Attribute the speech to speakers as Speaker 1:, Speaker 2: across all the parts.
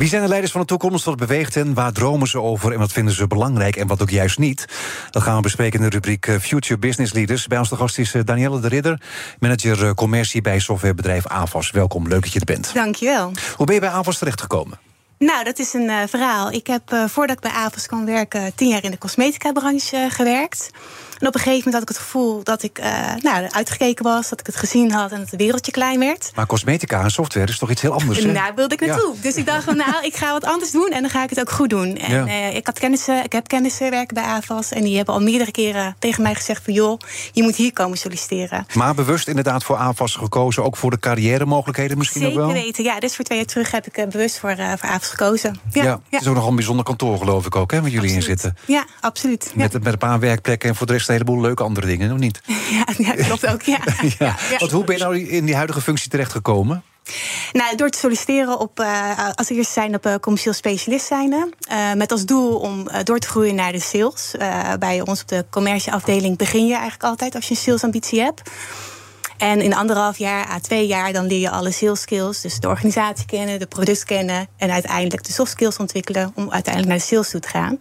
Speaker 1: Wie zijn de leiders van de toekomst? Wat beweegt hen? Waar dromen ze over? En wat vinden ze belangrijk en wat ook juist niet? Dat gaan we bespreken in de rubriek eh, Future Business Leaders. Bij ons de gast is eh, Danielle de Ridder, manager eh, commercie bij softwarebedrijf AVAS. Welkom, leuk dat je er bent.
Speaker 2: Dankjewel.
Speaker 1: Hoe ben je bij AVAS terechtgekomen?
Speaker 2: Nou, dat is een uh, verhaal. Ik heb uh, voordat ik bij AVAS kwam werken... tien jaar in de cosmetica-branche uh, gewerkt. En op een gegeven moment had ik het gevoel dat ik nou, uitgekeken was... dat ik het gezien had en dat het wereldje klein werd.
Speaker 1: Maar cosmetica en software is toch iets heel anders, hè?
Speaker 2: Daar wilde ik naartoe. Ja. Dus ik dacht van, nou, ik ga wat anders doen... en dan ga ik het ook goed doen. En ja. ik, had kennissen, ik heb kennissen werken bij AVAS... en die hebben al meerdere keren tegen mij gezegd van... joh, je moet hier komen solliciteren.
Speaker 1: Maar bewust inderdaad voor AVAS gekozen... ook voor de carrière mogelijkheden misschien
Speaker 2: Zeker
Speaker 1: ook wel?
Speaker 2: Zeker weten, ja. Dus voor twee jaar terug heb ik bewust voor, voor AVAS gekozen.
Speaker 1: Ja, ja, het is ook nog een bijzonder kantoor, geloof ik ook, hè, waar jullie
Speaker 2: absoluut.
Speaker 1: in zitten.
Speaker 2: Ja, absoluut.
Speaker 1: Met, met een paar werkplekken en voor de rest een heleboel leuke andere dingen, of niet?
Speaker 2: Ja, ja klopt ook, ja.
Speaker 1: ja. Want hoe ben je nou in die huidige functie terechtgekomen?
Speaker 2: Nou, door te solliciteren op, uh, als eerste zijn op uh, commercieel specialist zijn. Uh, met als doel om door te groeien naar de sales. bij ons op de commercieafdeling begin je eigenlijk altijd als je een salesambitie hebt. En in anderhalf jaar à twee jaar dan leer je alle sales skills. Dus de organisatie kennen, de product kennen. En uiteindelijk de soft skills ontwikkelen om uiteindelijk naar de sales toe te gaan.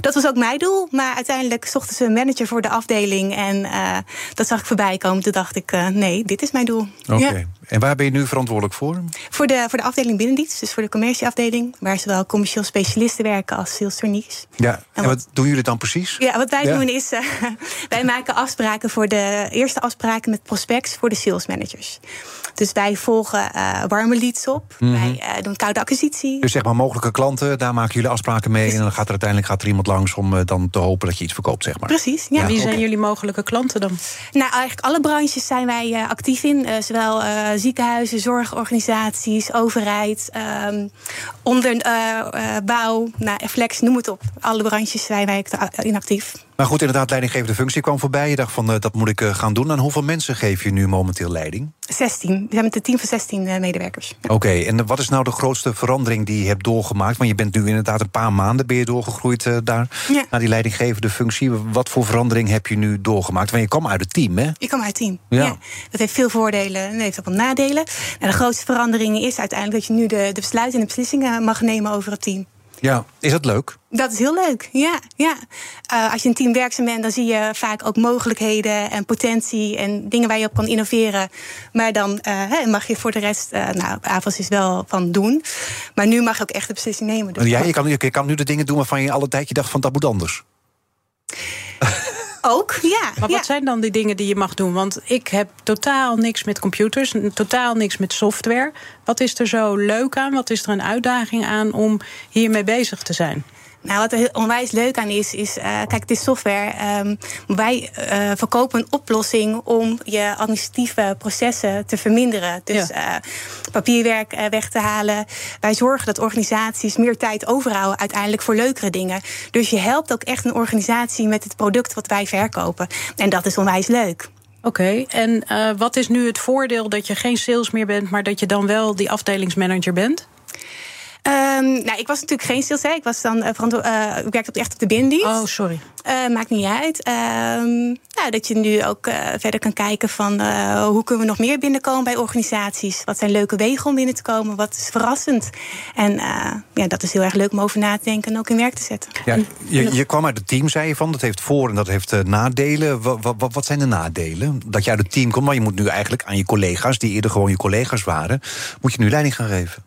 Speaker 2: Dat was ook mijn doel. Maar uiteindelijk zochten ze een manager voor de afdeling. En uh, dat zag ik voorbij komen. Toen dacht ik, uh, nee, dit is mijn doel.
Speaker 1: Oké. En waar ben je nu verantwoordelijk voor?
Speaker 2: Voor de, voor de afdeling binnendienst, dus voor de commercieafdeling. Waar zowel commercieel specialisten werken als sales trainees.
Speaker 1: Ja, en, en wat, wat, doen jullie dan precies?
Speaker 2: Ja, wat wij ja. doen is, uh, wij maken afspraken voor de eerste afspraken met prospects voor de sales managers. Dus wij volgen uh, warme leads op. Mm -hmm. Wij uh, doen koude acquisitie.
Speaker 1: Dus zeg maar mogelijke klanten, daar maken jullie afspraken mee. Precies. En dan gaat er uiteindelijk gaat er iemand langs om uh, dan te hopen dat je iets verkoopt, zeg maar.
Speaker 2: Precies. Ja.
Speaker 3: ja Wie zijn okay. jullie mogelijke klanten dan?
Speaker 2: Nou, eigenlijk alle branches zijn wij uh, actief in. Uh, zowel uh, ziekenhuizen, zorgorganisaties, overheid, um, onderbouw, nou, flex, noem het op. Alle branches zijn wij in actief.
Speaker 1: Maar goed, inderdaad, leidinggevende functie kwam voorbij. Je dacht van, uh, dat moet ik uh, gaan doen. En hoeveel mensen geef je nu momenteel leiding?
Speaker 2: 16. We met een team van 16 uh, medewerkers.
Speaker 1: Oké, okay, en wat is nou de grootste verandering die je hebt doorgemaakt? Want je bent nu inderdaad een paar maanden ben je doorgegroeid daar... Ja. naar die leidinggevende functie. Wat voor verandering heb je nu doorgemaakt? Want je kwam uit het team, hè?
Speaker 2: Je kwam uit het team, ja. ja. Dat heeft veel voordelen en heeft ook wat nadelen. En de grootste verandering is uiteindelijk... dat je nu de, de besluiten en de beslissingen mag nemen over het team.
Speaker 1: Ja, is dat leuk?
Speaker 2: Dat is heel leuk, ja. ja. Uh, als je een team werkzaam bent, dan zie je vaak ook mogelijkheden en potentie en dingen waar je op kan innoveren. Maar dan uh, mag je voor de rest, uh, nou, AVAS is wel van doen. Maar nu mag je ook echt de beslissing nemen.
Speaker 1: Dus ja, je kan, je kan nu de dingen doen waarvan je alle tijd je dacht van dat moet anders.
Speaker 2: Ook, ja.
Speaker 3: Maar
Speaker 2: ja.
Speaker 3: wat zijn dan die dingen die je mag doen? Want ik heb totaal niks met computers, totaal niks met software. Wat is er zo leuk aan? Wat is er een uitdaging aan om hiermee bezig te zijn?
Speaker 2: Nou, wat er onwijs leuk aan is, is uh, kijk, het is software. Um, wij uh, verkopen een oplossing om je administratieve processen te verminderen. Dus ja. uh, papierwerk weg te halen. Wij zorgen dat organisaties meer tijd overhouden uiteindelijk voor leukere dingen. Dus je helpt ook echt een organisatie met het product wat wij verkopen. En dat is onwijs leuk.
Speaker 3: Oké, okay. en wat is nu het voordeel dat je geen sales meer bent, maar dat je dan wel die afdelingsmanager bent?
Speaker 2: Um, nou, ik was natuurlijk geen sales. Hè. Ik was dan uh, ik werkte echt op de binnendienst.
Speaker 3: Oh, sorry.
Speaker 2: Uh, maakt niet uit. Um, nou, dat je nu ook verder kan kijken van hoe kunnen we nog meer binnenkomen bij organisaties. Wat zijn leuke wegen om binnen te komen? Wat is verrassend? En ja, dat is heel erg leuk om over na te denken en ook in werk te zetten.
Speaker 1: Ja, je, je kwam uit het team, zei je van. Dat heeft voor- en dat heeft nadelen. Wat, wat, wat zijn de nadelen? Dat je uit het team komt, maar je moet nu eigenlijk aan je collega's, die eerder gewoon je collega's waren, moet je nu leiding gaan geven.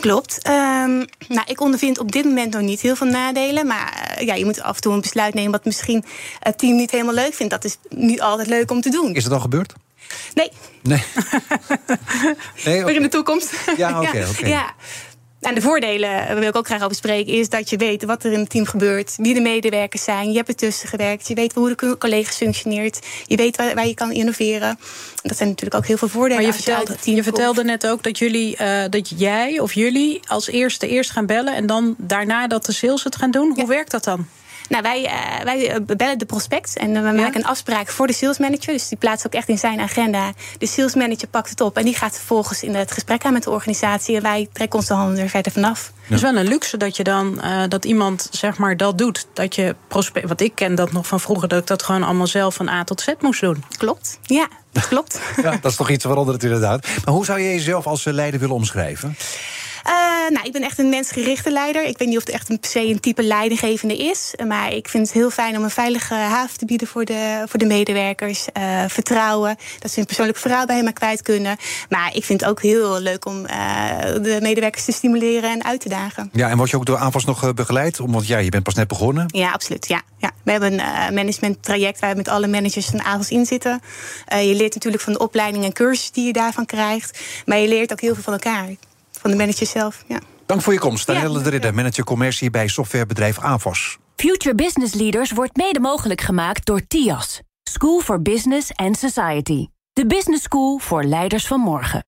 Speaker 2: Klopt. Um, nou, ik ondervind op dit moment nog niet heel veel nadelen. Maar ja, je moet af en toe een besluit nemen wat misschien het team niet helemaal leuk vindt. Dat is niet altijd leuk om te doen.
Speaker 1: Is het al gebeurd?
Speaker 2: Nee.
Speaker 1: Nee.
Speaker 2: nee okay. in de toekomst.
Speaker 1: Ja, oké. Okay, okay.
Speaker 2: ja. En de voordelen, daar wil ik ook graag over spreken, is dat je weet wat er in het team gebeurt, wie de medewerkers zijn, je hebt ertussen gewerkt, je weet hoe de collega's functioneert, je weet waar, waar je kan innoveren. Dat zijn natuurlijk ook heel veel voordelen.
Speaker 3: Maar je vertelde, je, je vertelde net ook dat jullie, uh, dat jij of jullie als eerste eerst gaan bellen en dan daarna dat de sales het gaan doen. Hoe
Speaker 2: ja.
Speaker 3: werkt dat dan?
Speaker 2: Nou, wij, uh, wij bellen de prospect en we maken een afspraak voor de sales manager. Dus die plaatst ook echt in zijn agenda. De sales manager pakt het op en die gaat vervolgens in het gesprek aan met de organisatie. En wij trekken onze handen er verder vanaf.
Speaker 3: Het is wel een luxe dat je dan uh, dat iemand zeg maar dat doet. Dat je prospect. Wat ik ken dat nog van vroeger, dat ik dat gewoon allemaal zelf van A tot Z moest doen.
Speaker 2: Klopt. Ja, dat klopt.
Speaker 1: ja, dat is toch iets waaronder het inderdaad. Maar hoe zou je jezelf als leider willen omschrijven?
Speaker 2: Uh, nou, ik ben echt een mensgerichte leider. Ik weet niet of het echt een, per se een type leidinggevende is. Maar ik vind het heel fijn om een veilige haven te bieden voor de, voor de medewerkers. Uh, vertrouwen, dat ze hun persoonlijk verhaal bij me kwijt kunnen. Maar ik vind het ook heel leuk om uh, de medewerkers te stimuleren en uit te dagen.
Speaker 1: Ja, en word je ook door aanvast nog begeleid? Want ja, je bent pas net begonnen.
Speaker 2: Ja, absoluut. Ja, ja. We hebben een management traject waar we met alle managers van AVOS in zitten. je leert natuurlijk van de opleiding en cursus die je daarvan krijgt. Maar je leert ook heel veel van elkaar van de manager zelf. Ja.
Speaker 1: Dank voor je komst. Danielle ja, de Ridder, manager commercie bij softwarebedrijf AVOS.
Speaker 4: Future Business Leaders wordt mede mogelijk gemaakt door TIAS. School for Business and Society. De business school voor leiders van morgen.